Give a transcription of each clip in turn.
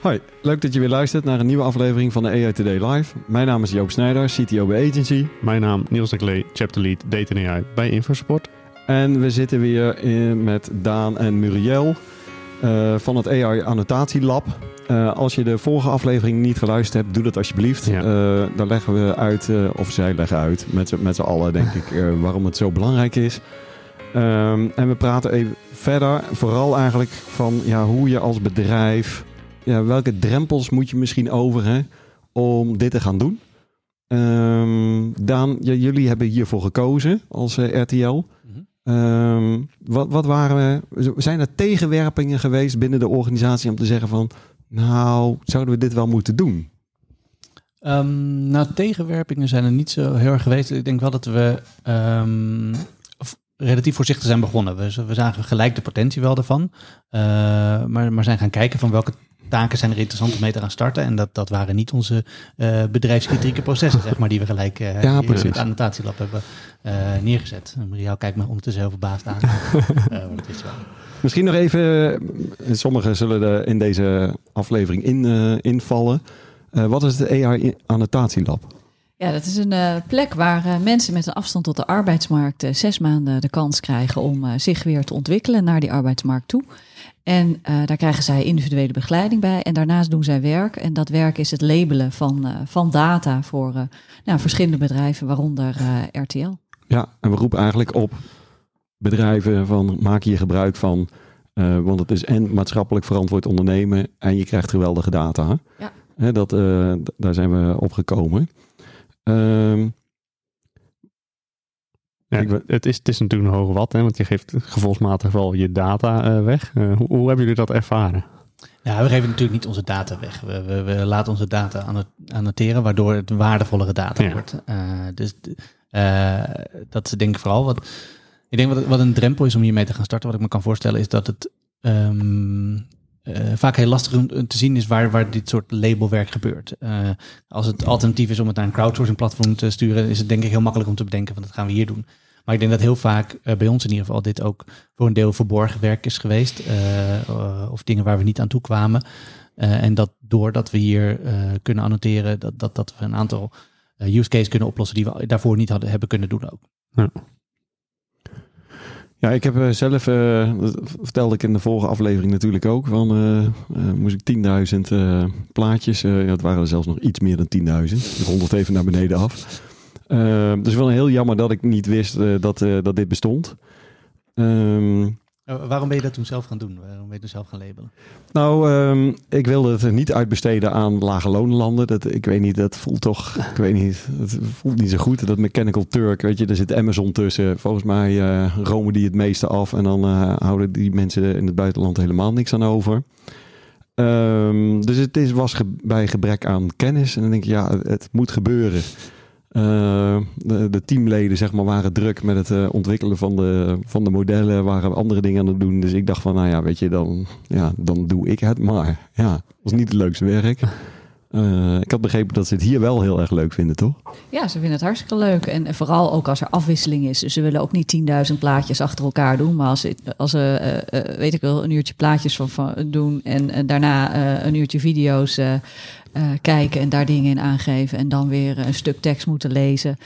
Hoi, leuk dat je weer luistert naar een nieuwe aflevering van de AI Today Live. Mijn naam is Joop Snijder, CTO bij Agency. Mijn naam Niels de Klee, Chapter Lead Data AI bij InfoSupport. En we zitten weer in met Daan en Muriel uh, van het AI Annotatie Lab. Uh, als je de vorige aflevering niet geluisterd hebt, doe dat alsjeblieft. Ja. Uh, daar leggen we uit, of zij leggen uit, met z'n allen denk ik, waarom het zo belangrijk is. Um, en we praten even verder, vooral eigenlijk van ja, hoe je als bedrijf ja, welke drempels moet je misschien over hè, om dit te gaan doen? Um, Daan, jullie hebben hiervoor gekozen als uh, RTL. Mm um, wat, wat waren, zijn er tegenwerpingen geweest binnen de organisatie om te zeggen van, nou, zouden we dit wel moeten doen? Um, nou, tegenwerpingen zijn er niet zo heel erg geweest. Ik denk wel dat we relatief voorzichtig zijn begonnen. We, we zagen gelijk de potentie wel ervan. Uh, maar, maar zijn gaan kijken van welke taken zijn er interessant om mee te gaan starten. En dat, dat waren niet onze uh, bedrijfskritieke processen, zeg maar, die we gelijk uh, ja, in het annotatielab hebben uh, neergezet. Mariaal kijkt me ondertussen heel verbaasd aan. Misschien nog even, sommigen zullen er in deze aflevering in, invallen. wat is het AI Annotatielab? Ja, dat is een plek waar mensen met een afstand tot de arbeidsmarkt zes maanden de kans krijgen om zich weer te ontwikkelen naar die arbeidsmarkt toe. En daar krijgen zij individuele begeleiding bij. En daarnaast doen zij werk. En dat werk is het labelen van, van data voor nou, verschillende bedrijven, waaronder RTL. Ja, en we roepen eigenlijk op bedrijven van maak hier gebruik van. want het is en maatschappelijk verantwoord ondernemen en je krijgt geweldige data. Ja. Hè, dat, daar zijn we op gekomen. Ehm, ja, het, is, het is natuurlijk een hoge wat, hè, want je geeft gevolgsmatig wel je data uh, weg. Uh, hoe, hoe, hebben jullie dat ervaren? Ja, we geven natuurlijk niet onze data weg. We, we, we laten onze data annoteren, waardoor het waardevollere data ja. wordt. Uh, dus dat is denk ik vooral wat. Ik denk wat, wat een drempel is om hiermee te gaan starten, wat ik me kan voorstellen, is dat het um, uh, vaak heel lastig om te zien is waar, waar dit soort labelwerk gebeurt. Uh, als het alternatief is om het naar een crowdsourcing platform te sturen, is het denk ik heel makkelijk om te bedenken van dat gaan we hier doen. Maar ik denk dat heel vaak bij ons in ieder geval dit ook voor een deel verborgen werk is geweest. of dingen waar we niet aan toe kwamen. en dat doordat we hier kunnen annoteren, dat, dat, dat we een aantal use cases kunnen oplossen die we daarvoor niet hadden hebben kunnen doen ook. Ja. Ja, ik heb uh, zelf, uh, dat vertelde ik in de vorige aflevering natuurlijk ook, van uh, moest ik 10.000 plaatjes, ja, het waren er zelfs nog iets meer dan 10.000, ik rond het even naar beneden af. dus wel heel jammer dat ik niet wist dat, dat dit bestond. Um, eh, waarom ben je dat toen zelf gaan doen? Waarom ben je toen zelf gaan labelen? Nou, um, ik wilde het niet uitbesteden aan lage loonlanden. Dat, ik weet niet, dat voelt toch, ik weet niet, het voelt niet zo goed. Dat Mechanical Turk, weet je, er zit Amazon tussen. Volgens mij uh, romen die het meeste af en dan uh, houden die mensen in het buitenland helemaal niks aan over. Um, dus het is, was bij gebrek aan kennis. En dan denk ik, ja, het moet gebeuren. Uh, de, de, teamleden zeg maar, waren druk met het uh, ontwikkelen van de, van de modellen, waren andere dingen aan het doen. Dus ik dacht van, nou ja, weet je, dan, ja, dan doe ik het maar. Ja, was niet het leukste werk. Uh, ik had begrepen dat ze het hier wel heel erg leuk vinden, toch? Ja, ze vinden het hartstikke leuk. En vooral ook als er afwisseling is. Dus ze willen ook niet 10.000 plaatjes achter elkaar doen. Maar als, als ze, uh, weet ik wel, een uurtje plaatjes van, van doen en, daarna een uurtje video's kijken en daar dingen in aangeven en dan weer een stuk tekst moeten lezen.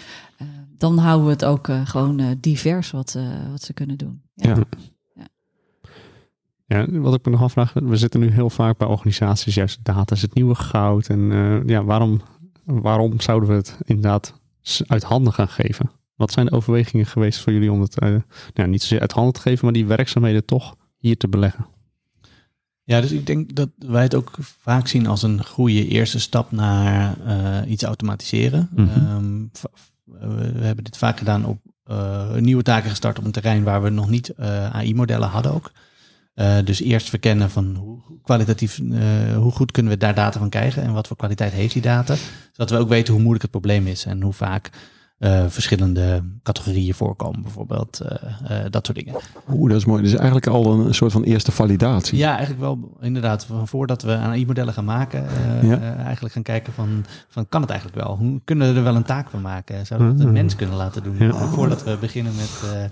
Dan houden we het ook gewoon divers wat, wat ze kunnen doen. Ja. ja. Ja. wat ik me nog afvraag, we zitten nu heel vaak bij organisaties, juist data is het nieuwe goud. En ja, waarom, waarom zouden we het inderdaad uit handen gaan geven? Wat zijn de overwegingen geweest voor jullie om het nou, niet zozeer uit handen te geven, maar die werkzaamheden toch hier te beleggen? Ja, dus ik denk dat wij het ook vaak zien als een goede eerste stap naar uh, iets automatiseren. Mm -hmm. we hebben dit vaak gedaan op uh, nieuwe taken gestart op een terrein waar we nog niet uh, AI-modellen hadden ook. Dus eerst verkennen van hoe kwalitatief, hoe goed kunnen we daar data van krijgen en wat voor kwaliteit heeft die data. Zodat we ook weten hoe moeilijk het probleem is en hoe vaak uh, verschillende categorieën voorkomen, bijvoorbeeld dat soort dingen. Oeh, dat is mooi. Dus eigenlijk al een soort van eerste validatie. Ja, eigenlijk wel inderdaad. Van voordat we aan AI-modellen gaan maken, ja. eigenlijk gaan kijken van, van kan het eigenlijk wel? Hoe kunnen we er wel een taak van maken? Zouden we het een mens kunnen laten doen? Ja. Voordat we beginnen met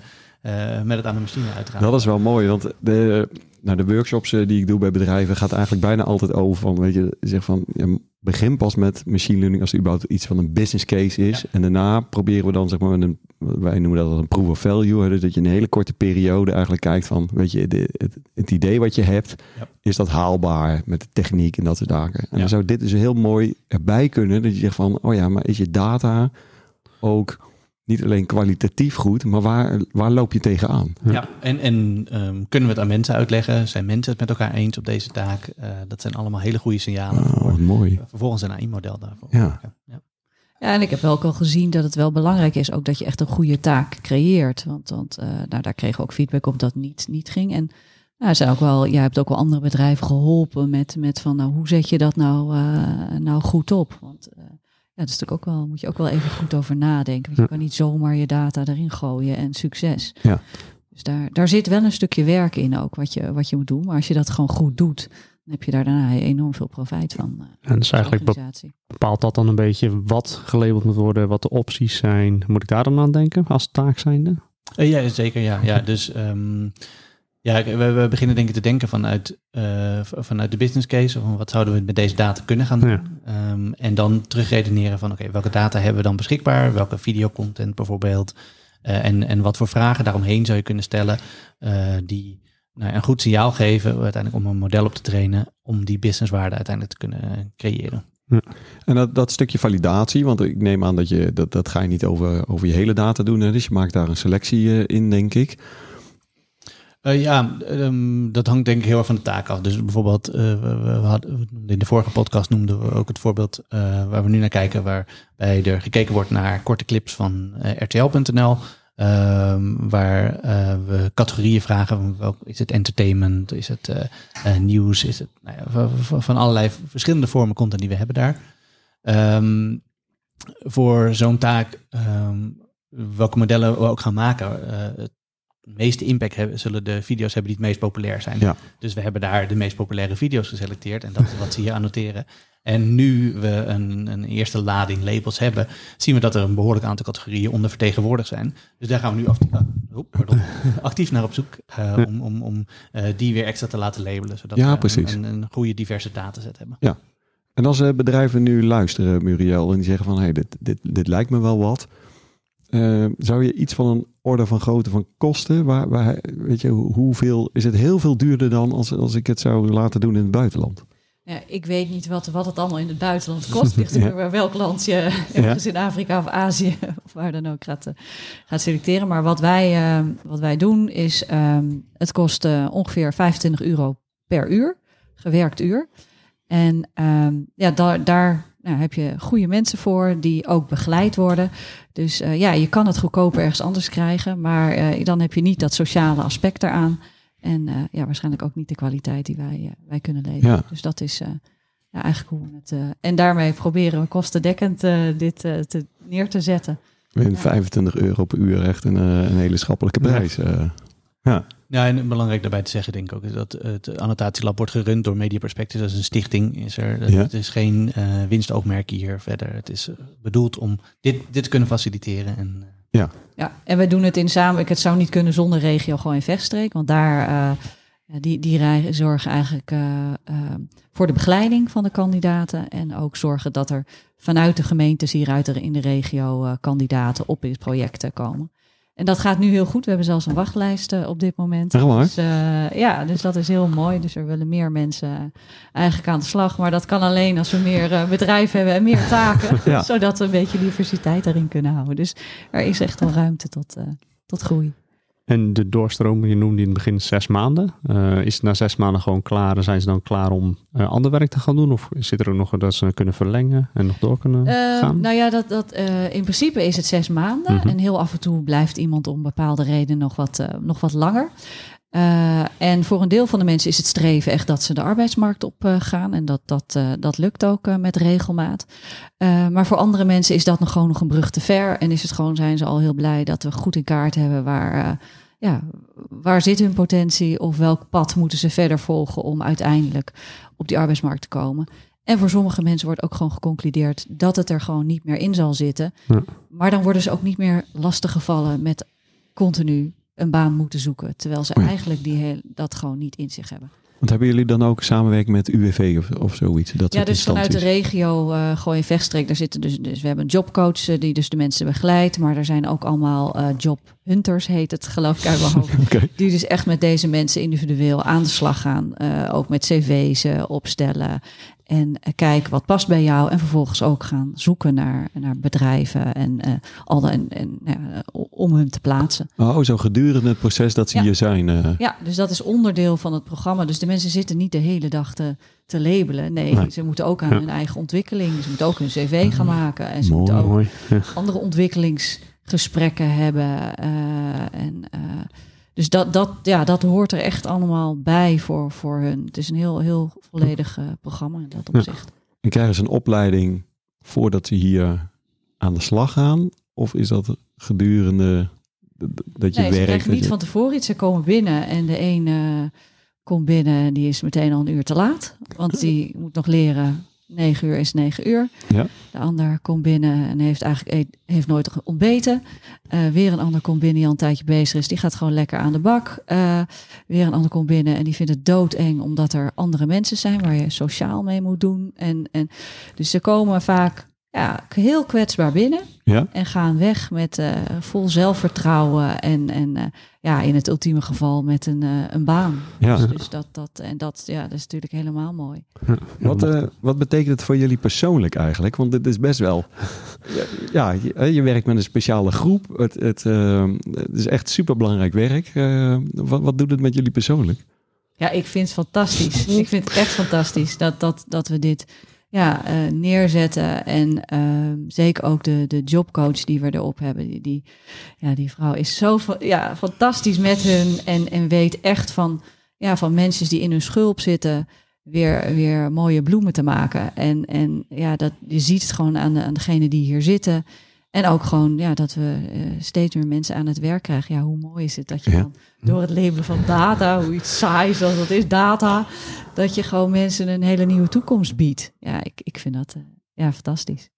met het aan de machine uitgaan. Dat is wel mooi, want de, nou, de workshops die ik doe bij bedrijven gaat eigenlijk bijna altijd over van, weet je, zeg van, ja, begin pas met machine learning als het überhaupt iets van een business case is. En daarna proberen we dan, zeg maar, een, wij noemen dat een proof of value, dus dat je een hele korte periode eigenlijk kijkt van, weet je, de, het, het, idee wat je hebt, is dat haalbaar met de techniek en dat soort zaken. En dan zou dit dus heel mooi erbij kunnen, dat je zegt van, oh ja, maar is je data ook niet alleen kwalitatief goed, maar waar, waar loop je tegenaan? Ja, en, en um, kunnen we het aan mensen uitleggen? Zijn mensen het met elkaar eens op deze taak? Uh, dat zijn allemaal hele goede signalen. Oh, voor, mooi. Vervolgens een AI-model daarvoor. Ja. ja. Ja, en ik heb wel ook al gezien dat het wel belangrijk is ook dat je echt een goede taak creëert. Want, want uh, nou, daar kregen we ook feedback op dat niet, niet ging. En nou, zijn ook wel, jij hebt ook wel andere bedrijven geholpen met, met van nou, hoe zet je dat nou, uh, nou goed op? Want ja, dat is natuurlijk ook wel, moet je ook wel even goed over nadenken. Want je kan niet zomaar je data erin gooien en succes. Ja. Dus daar, daar zit wel een stukje werk in ook, wat je, wat je moet doen. Maar als je dat gewoon goed doet, dan heb je daar daarna enorm veel profijt van. Uh, en dus eigenlijk bepaalt dat dan een beetje wat gelabeld moet worden, wat de opties zijn. Moet ik daar dan aan denken als taak zijnde? Uh, ja, zeker. Ja, ja dus um, ja, we, we, beginnen denk ik te denken vanuit, uh, vanuit de business case. Van wat zouden we met deze data kunnen gaan doen? Ja. Um, en dan terugredeneren van oké, welke data hebben we dan beschikbaar? Welke videocontent bijvoorbeeld? Uh, en, en wat voor vragen daaromheen zou je kunnen stellen uh, die nou, een goed signaal geven uiteindelijk om een model op te trainen om die businesswaarde uiteindelijk te kunnen creëren. Ja. En dat, dat stukje validatie, want ik neem aan dat je dat, dat ga je niet over, over je hele data doen. Hè? Dus je maakt daar een selectie in, denk ik. Uh, ja, um, dat hangt denk ik heel erg van de taak af. Dus bijvoorbeeld, uh, we, we, in de vorige podcast noemden we ook het voorbeeld uh, waar we nu naar kijken, waarbij er gekeken wordt naar korte clips van RTL.nl. Um, waar we categorieën vragen. Is het entertainment? Is het nieuws? Is het nou ja, van, allerlei verschillende vormen content die we hebben daar. Um, voor zo'n taak, welke modellen we ook gaan maken, meeste impact hebben, zullen de video's hebben die het meest populair zijn. Ja. Dus we hebben daar de meest populaire video's geselecteerd en dat is wat ze hier annoteren. En nu we een, een, eerste lading labels hebben, zien we dat er een behoorlijk aantal categorieën ondervertegenwoordigd zijn. Dus daar gaan we nu actief, oh, pardon, actief naar op zoek uh, om, om, om uh, die weer extra te laten labelen, zodat ja, we een, een, een, goede diverse dataset hebben. Ja. En als uh, bedrijven nu luisteren, Muriel, en die zeggen van hé, hey, dit, dit, dit lijkt me wel wat. Uh, zou je iets van een orde van grootte van kosten, waar, waar, weet je, hoeveel, is het heel veel duurder dan als, als ik het zou laten doen in het buitenland? Ja, ik weet niet wat, wat het allemaal in het buitenland kost. Ligt ja. welk land je ergens in Afrika of Azië of waar dan ook gaat, uh, gaat selecteren. Maar wat wij, uh, wat wij doen is, um, het kost uh, ongeveer 25 euro per uur, gewerkt uur. En um, ja, daar, daar nou, heb je goede mensen voor die ook begeleid worden. Dus uh, ja, je kan het goedkoper ergens anders krijgen, maar uh, dan heb je niet dat sociale aspect eraan. En uh, ja, waarschijnlijk ook niet de kwaliteit die wij, wij kunnen leveren. Ja. Dus dat is ja, eigenlijk hoe we het. en daarmee proberen we kostendekkend dit te, neer te zetten. Met ja. 25 euro per uur echt een, een hele schappelijke prijs. Ja. Ja. Ja, en belangrijk daarbij te zeggen denk ik ook is dat het annotatielab wordt gerund door Media Perspectives. Dat is een stichting. Is er, ja. Het is geen uh, winstoogmerk hier verder. Het is uh, bedoeld om dit, dit te kunnen faciliteren. En, uh, ja. ja, en we doen het in samen. Het zou niet kunnen zonder regio gewoon in Vechtstreek. Want daar, die, die zorgen eigenlijk voor de begeleiding van de kandidaten. En ook zorgen dat er vanuit de gemeentes hieruit er in de regio kandidaten op dit project komen. En dat gaat nu heel goed. We hebben zelfs een wachtlijst uh, op dit moment. Dus, uh, ja, dus dat is heel mooi. Dus er willen meer mensen eigenlijk aan de slag. Maar dat kan alleen als we meer uh, bedrijven hebben en meer taken. ja. Zodat we een beetje diversiteit daarin kunnen houden. Dus er is echt wel ruimte tot, tot groei. En de doorstroom, je noemde in het begin zes maanden. Uh, is het na zes maanden gewoon klaar? Zijn ze dan klaar om uh, ander werk te gaan doen? Of zit er ook nog dat ze kunnen verlengen en nog door kunnen uh, gaan? Nou ja, dat, dat, in principe is het zes maanden. Mm -hmm. En heel af en toe blijft iemand om bepaalde redenen nog wat, nog wat langer. En voor een deel van de mensen is het streven echt dat ze de arbeidsmarkt op gaan. En dat, dat, dat lukt ook met regelmaat. maar voor andere mensen is dat nog gewoon nog een brug te ver. En is het gewoon, zijn ze al heel blij dat we goed in kaart hebben waar ja, waar zit hun potentie of welk pad moeten ze verder volgen om uiteindelijk op die arbeidsmarkt te komen. En voor sommige mensen wordt ook gewoon geconcludeerd dat het er gewoon niet meer in zal zitten. Ja. Maar dan worden ze ook niet meer lastiggevallen met continu een baan moeten zoeken. Terwijl ze Oh ja. eigenlijk die heel, dat gewoon niet in zich hebben. Want hebben jullie dan ook samenwerking met UWV of, of zoiets? Dat Ja, dus vanuit de regio uh, Gooi Vechtstreek, daar zitten dus, dus we hebben een jobcoach uh, die dus de mensen begeleidt, maar er zijn ook allemaal uh, jobhunters, heet het geloof ik uit mijn hoofd, okay. die dus echt met deze mensen individueel aan de slag gaan, uh, ook met cv's opstellen en uh, kijken wat past bij jou en vervolgens ook gaan zoeken naar, naar bedrijven en, uh, al de, en, en uh, om hun te plaatsen. Oh, zo gedurende het proces dat ze Ja. hier zijn. uh, Ja, dus dat is onderdeel van het programma. Dus de mensen zitten niet de hele dag te, te labelen. Nee, Nee. ze moeten ook aan Ja. hun eigen ontwikkeling. Ze moeten ook hun cv gaan maken. En ze Mooi. moeten ook Mooi. Ja. andere ontwikkelingsgesprekken hebben. eh, en, eh, dus dat, dat, ja, dat hoort er echt allemaal bij voor, voor hun. Het is een heel, heel volledig eh, programma in dat Ja. opzicht. En krijgen ze een opleiding voordat ze hier aan de slag gaan? Of is dat gedurende dat je Nee, ze werkt? krijgen dat niet je- van tevoren iets. Ze komen binnen en de een komt binnen en die is meteen al een uur te laat. Want die moet nog leren, negen uur is negen uur. Ja. De ander komt binnen en heeft eigenlijk eet- heeft nooit ontbeten. Eh, weer een ander komt binnen die al een tijdje bezig is. Die gaat gewoon lekker aan de bak. Eh, weer een ander komt binnen en die vindt het doodeng omdat er andere mensen zijn waar je sociaal mee moet doen. En, en, dus ze komen vaak ja, heel kwetsbaar binnen Ja? en gaan weg met eh, vol zelfvertrouwen en, en eh, ja, in het ultieme geval met een, eh, een baan. Ja. Dus, dus dat, dat, en dat, ja, dat is natuurlijk helemaal mooi. Wat, eh, wat betekent het voor jullie persoonlijk eigenlijk? Want dit is best wel. Ja, je, je werkt met een speciale groep. Het, het, het is echt super belangrijk werk. Eh, wat, wat doet het met jullie persoonlijk? Ja, ik vind het fantastisch. ik vind het echt fantastisch dat, dat, dat we dit ja, eh, neerzetten. En ehm, zeker ook de, de jobcoach die we erop hebben. Die, ja, die vrouw is zo ja, fantastisch met hun en, en weet echt van, ja, van mensen die in hun schulp zitten weer, weer mooie bloemen te maken. En, en ja, dat, je ziet het gewoon aan, de, aan degene die hier zitten. En ook gewoon ja, dat we eh, steeds meer mensen aan het werk krijgen. Ja, hoe mooi is het dat je Ja. dan door het labelen van data, hoe iets saais als dat is, data, dat je gewoon mensen een hele nieuwe toekomst biedt. Ja, ik, ik vind dat eh, ja, fantastisch.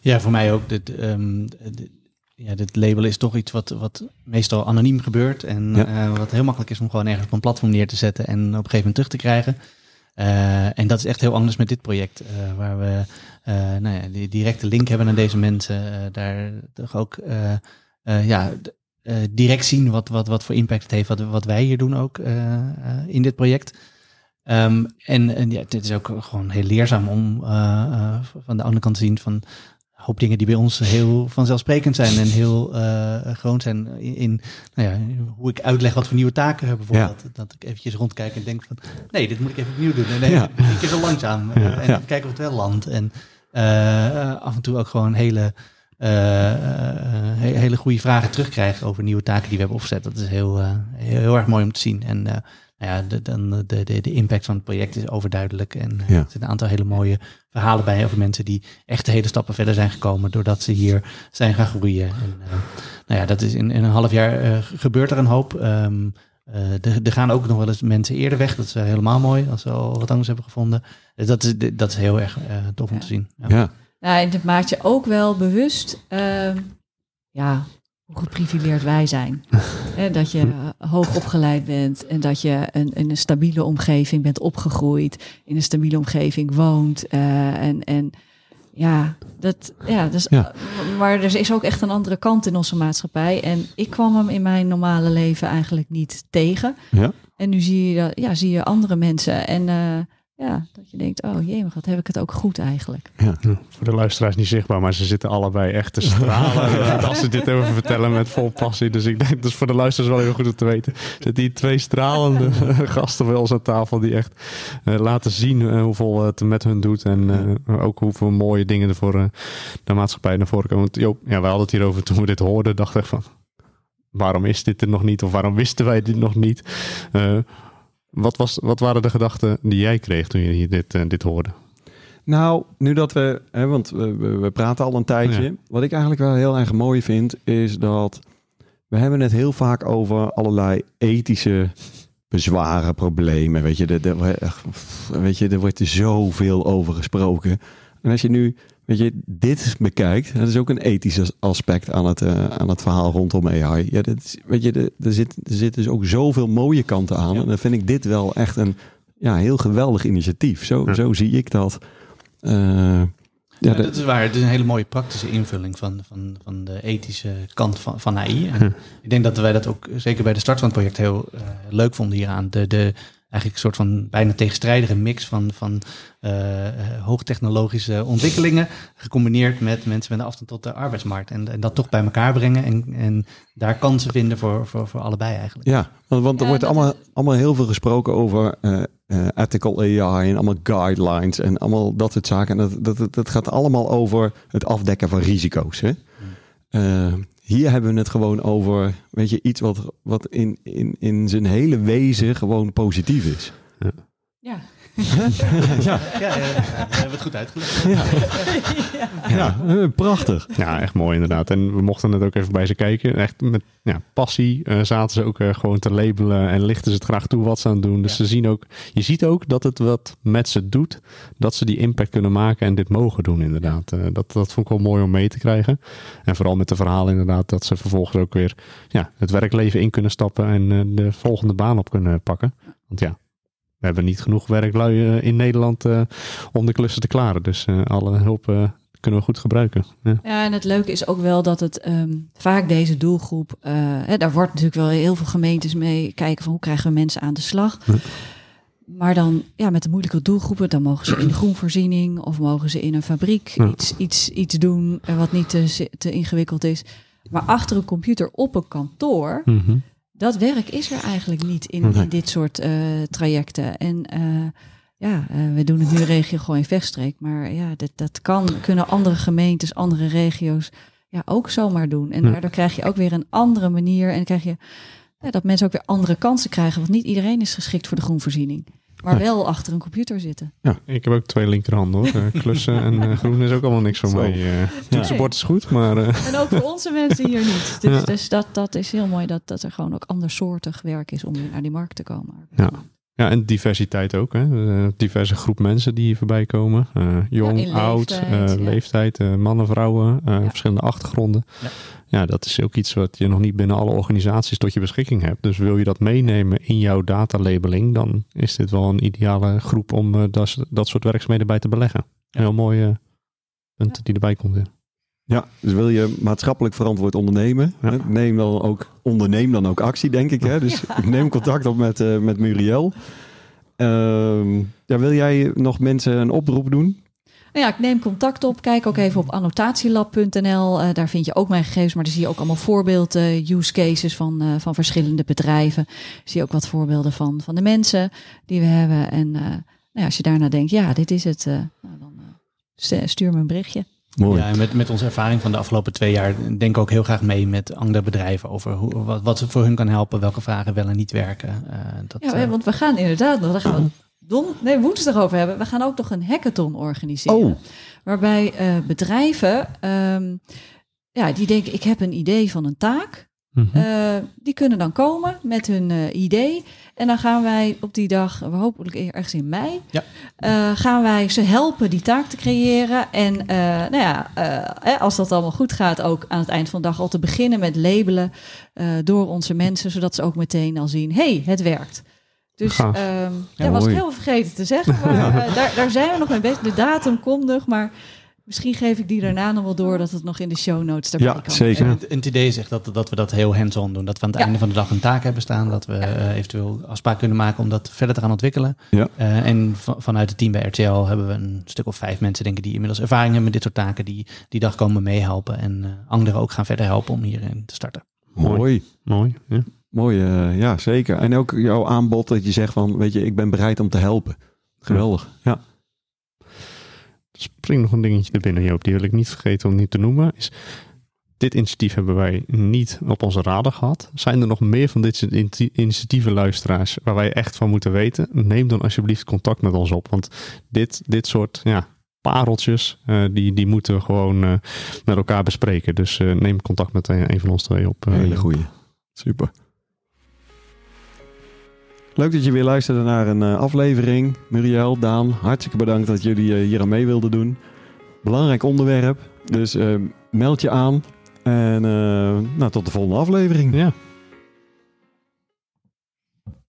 Ja, voor mij ook. Dit, ehm, dit- ja, dit label is toch iets wat, wat meestal anoniem gebeurt. En Ja. eh, wat heel makkelijk is om gewoon ergens op een platform neer te zetten en op een gegeven moment terug te krijgen. Eh, en dat is echt heel anders met dit project, eh, waar we eh, nou ja, die directe link hebben naar deze mensen. daar toch ook ja, direct zien wat, wat, wat voor impact het heeft, wat, wat wij hier doen ook in dit project. Ehm, en, en ja, dit is ook gewoon heel leerzaam om van de andere kant te zien van hoop dingen die bij ons heel vanzelfsprekend zijn en heel eh gewoon zijn in, in nou ja, hoe ik uitleg wat voor nieuwe taken hebben bijvoorbeeld. Dat ik eventjes rondkijk en denk van nee, dit moet ik even opnieuw doen. En nee, Ja. een keer zo langzaam. en kijken of het wel landt. En eh, af en toe ook gewoon hele, eh, he- hele goede vragen terugkrijgen over nieuwe taken die we hebben opgezet. Dat is heel, heel, heel erg mooi om te zien. En ja, de, de, de, de impact van het project is overduidelijk. En eh, Ja. er zitten een aantal hele mooie verhalen bij over mensen die echt de hele stappen verder zijn gekomen doordat ze hier zijn gaan groeien. En, eh, nou ja, dat is in, in een half jaar eh, gebeurt er een hoop. Ehm, eh, er, gaan ook nog wel eens mensen eerder weg. Dat is helemaal mooi als ze al wat anders hebben gevonden. Dus dat is, dat is heel erg eh, tof om te zien. Ja. Ja, Nou, en het maakt je ook wel bewust, ehm, ja, hoe geprivileerd wij zijn. Hè, dat je hoog opgeleid bent en dat je een, in een stabiele omgeving bent opgegroeid, in een stabiele omgeving woont. eh, en, en ja, dat, ja, dus, Ja. maar er is ook echt een andere kant in onze maatschappij. En ik kwam hem in mijn normale leven eigenlijk niet tegen. Ja. En nu zie je, dat- ja, zie je andere mensen en eh, ja, dat je denkt, oh jee, wat heb ik het ook goed eigenlijk. Ja, voor de luisteraars niet zichtbaar, maar ze zitten allebei echt te stralen als ze dit over vertellen met vol passie. Dus ik denk, dat is voor de luisteraars wel heel goed om te weten. Zitten hier twee stralende gasten bij ons aan tafel die echt eh, laten zien eh, hoeveel het met hun doet. En eh, ook hoeveel mooie dingen er voor eh, de maatschappij naar voren komen. Want Joop, ja, wij hadden het hierover toen we dit hoorden, dachten ik van, waarom is dit er nog niet? Of waarom wisten wij dit nog niet? Wat, was, wat waren de gedachten die jij kreeg toen je hier dit, eh, dit hoorde? Nou, nu dat we, hè, want we, we, praten al een tijdje. Ja. Wat ik eigenlijk wel heel erg mooi vind, is dat we hebben het heel vaak over allerlei ethische bezwaren, problemen. Weet je, de, de, weet je, er wordt er zoveel over gesproken. En als je nu weet je, dit bekijkt, dat is ook een ethisch aspect aan het, uh, aan het verhaal rondom AI. Ja, dat is, weet je, er, er, zit, er zit dus ook zoveel mooie kanten aan. En dan vind ik dit wel echt een ja, heel geweldig initiatief. Zo, zo zie ik dat. Uh, ja, dat is waar. Het is een hele mooie praktische invulling van, van, van de ethische kant van, van AI. En ik denk dat wij dat ook zeker bij de start van het project heel uh, leuk vonden hieraan. De, de, eigenlijk een soort van bijna tegenstrijdige mix van, van uh, hoogtechnologische ontwikkelingen, gecombineerd met mensen met een afstand tot de arbeidsmarkt. En, en dat toch bij elkaar brengen en, en daar kansen vinden voor, voor, voor allebei eigenlijk. Ja, want, want er wordt allemaal, allemaal heel veel gesproken over uh, uh, ethical AI en allemaal guidelines en allemaal dat soort zaken. En dat, dat, dat gaat allemaal over het afdekken van risico's. Hè? Hmm. Hier hebben we het gewoon over, weet je, iets wat, wat in, in, in zijn hele wezen gewoon positief is. Ja. ja. Ja. ja, we hebben het goed uitgelegd. Ja. ja. Eh, prachtig. Ja, echt mooi inderdaad. En we mochten het ook even bij ze kijken. Echt met ja, passie uh, zaten ze ook uh, gewoon te labelen en lichten ze het graag toe wat ze aan het doen. Dus ze zien ook, je ziet ook dat het wat met ze doet, dat ze die impact kunnen maken en dit mogen doen inderdaad. Uh, dat, dat vond ik wel mooi om mee te krijgen. En vooral met de verhalen inderdaad, dat ze vervolgens ook weer ja, het werkleven in kunnen stappen en de volgende baan op kunnen pakken. Want ja, we hebben niet genoeg werklui in Nederland om de klussen te klaren. Dus alle hulp kunnen we goed gebruiken. Ja. ja, en het leuke is ook wel dat het um, vaak deze doelgroep, uh, hè, daar wordt natuurlijk wel heel veel gemeentes mee kijken van hoe krijgen we mensen aan de slag. Ja. Maar dan ja, met de moeilijke doelgroepen, dan mogen ze in de groenvoorziening of mogen ze in een fabriek ja. iets, iets, iets doen wat niet te, te ingewikkeld is. Maar achter een computer op een kantoor, mm -hmm. Dat werk is er eigenlijk niet in, in dit soort uh, trajecten. En uh, ja, uh, we doen het nu regio gewoon in Vechtstreek. Maar ja, dat, dat kan, kunnen andere gemeentes, andere regio's ja, ook zomaar doen. En daardoor krijg je ook weer een andere manier. En krijg je ja, dat mensen ook weer andere kansen krijgen. Want niet iedereen is geschikt voor de groenvoorziening. Maar wel achter een computer zitten. Ja, ik heb ook twee linkerhanden hoor. Uh, klussen en uh, groen is ook allemaal niks voor mij. Uh, toetsenbord is goed, maar... En ook voor onze mensen hier niet. Dus, ja. dus dat, dat is heel mooi dat, dat er gewoon ook andersoortig werk is om weer naar die markt te komen. Ja. Ja, en diversiteit ook. Hè? Diverse groep mensen die hier voorbij komen. Uh, jong, ja, oud, leeftijd, uh, leeftijd mannen, vrouwen, ja. verschillende achtergronden. Ja. ja. dat is ook iets wat je nog niet binnen alle organisaties tot je beschikking hebt. Dus wil je dat meenemen in jouw datalabeling, dan is dit wel een ideale groep om dat, dat soort werkzaamheden bij te beleggen. Heel mooie punt die erbij komt. Ja. Ja, dus wil je maatschappelijk verantwoord ondernemen, ja. neem dan ook, onderneem dan ook actie, denk ik. Hè? Dus ja. neem contact op met, uh, met Muriel. Uh, ja, wil jij nog mensen een oproep doen? Nou ja, ik neem contact op. Kijk ook even op annotatielab.nl. Uh, daar vind je ook mijn gegevens, maar daar zie je ook allemaal voorbeelden, use cases van, uh, van verschillende bedrijven. Zie je ook wat voorbeelden van, van de mensen die we hebben. En nou ja, als je daarna denkt, ja, dit is het, nou, dan stuur me een berichtje. Mooi. Ja, en met, met onze ervaring van de afgelopen twee jaar denk ik ook heel graag mee met andere bedrijven over hoe, wat, wat voor hun kan helpen, welke vragen wel en niet werken. Uh, dat, ja, uh, want we gaan inderdaad nog, daar gaan we don, nee, woensdag over hebben. We gaan ook nog een hackathon organiseren. Oh. Waarbij uh, bedrijven, um, ja, die denken ik heb een idee van een taak. -hmm. uh, die kunnen dan komen met hun uh, idee. En dan gaan wij op die dag, hopelijk ergens in mei, ja. gaan wij ze helpen die taak te creëren. En nou ja, als dat allemaal goed gaat, ook aan het eind van de dag al te beginnen met labelen door onze mensen, zodat ze ook meteen al zien, hey, het werkt. Dus um, ja, ja was ik heel vergeten te zeggen. Maar, ja. daar, daar zijn we nog mee bezig. De datum komt nog, maar Misschien geef ik die daarna nog wel door dat het nog in de show notes erbij ja, kan. Zeker. En het idee zegt dat, dat we dat heel hands-on doen. Dat we aan het ja. einde van de dag een taak hebben staan. Dat we ja. uh, eventueel afspraak kunnen maken om dat verder te gaan ontwikkelen. Ja. Uh, en van, vanuit het team bij RTL hebben we een stuk of vijf mensen denk ik, die inmiddels ervaring hebben met dit soort taken. Die die dag komen meehelpen. En uh, anderen ook gaan verder helpen om hierin te starten. Mooi. Mooi. Ja. Mooi, ja zeker. En ook jouw aanbod dat je zegt van, weet je, ik ben bereid om te helpen. Geweldig, ja. Er springt nog een dingetje er binnen, Joop. Die wil ik niet vergeten om niet te noemen. Is, dit initiatief hebben wij niet op onze radar gehad. Zijn er nog meer van dit soort initiatieven, luisteraars, waar wij echt van moeten weten? Neem dan alsjeblieft contact met ons op. Want dit, dit soort ja, pareltjes, uh, die, die moeten we gewoon uh, met elkaar bespreken. Dus neem contact met een van ons twee op. Hele goeie. Super. Leuk dat je weer luisterde naar een uh, aflevering. Muriel, Daan, hartstikke bedankt dat jullie uh, hier aan mee wilden doen. Belangrijk onderwerp. Dus eh, meld je aan. En eh, nou, tot de volgende aflevering. Ja,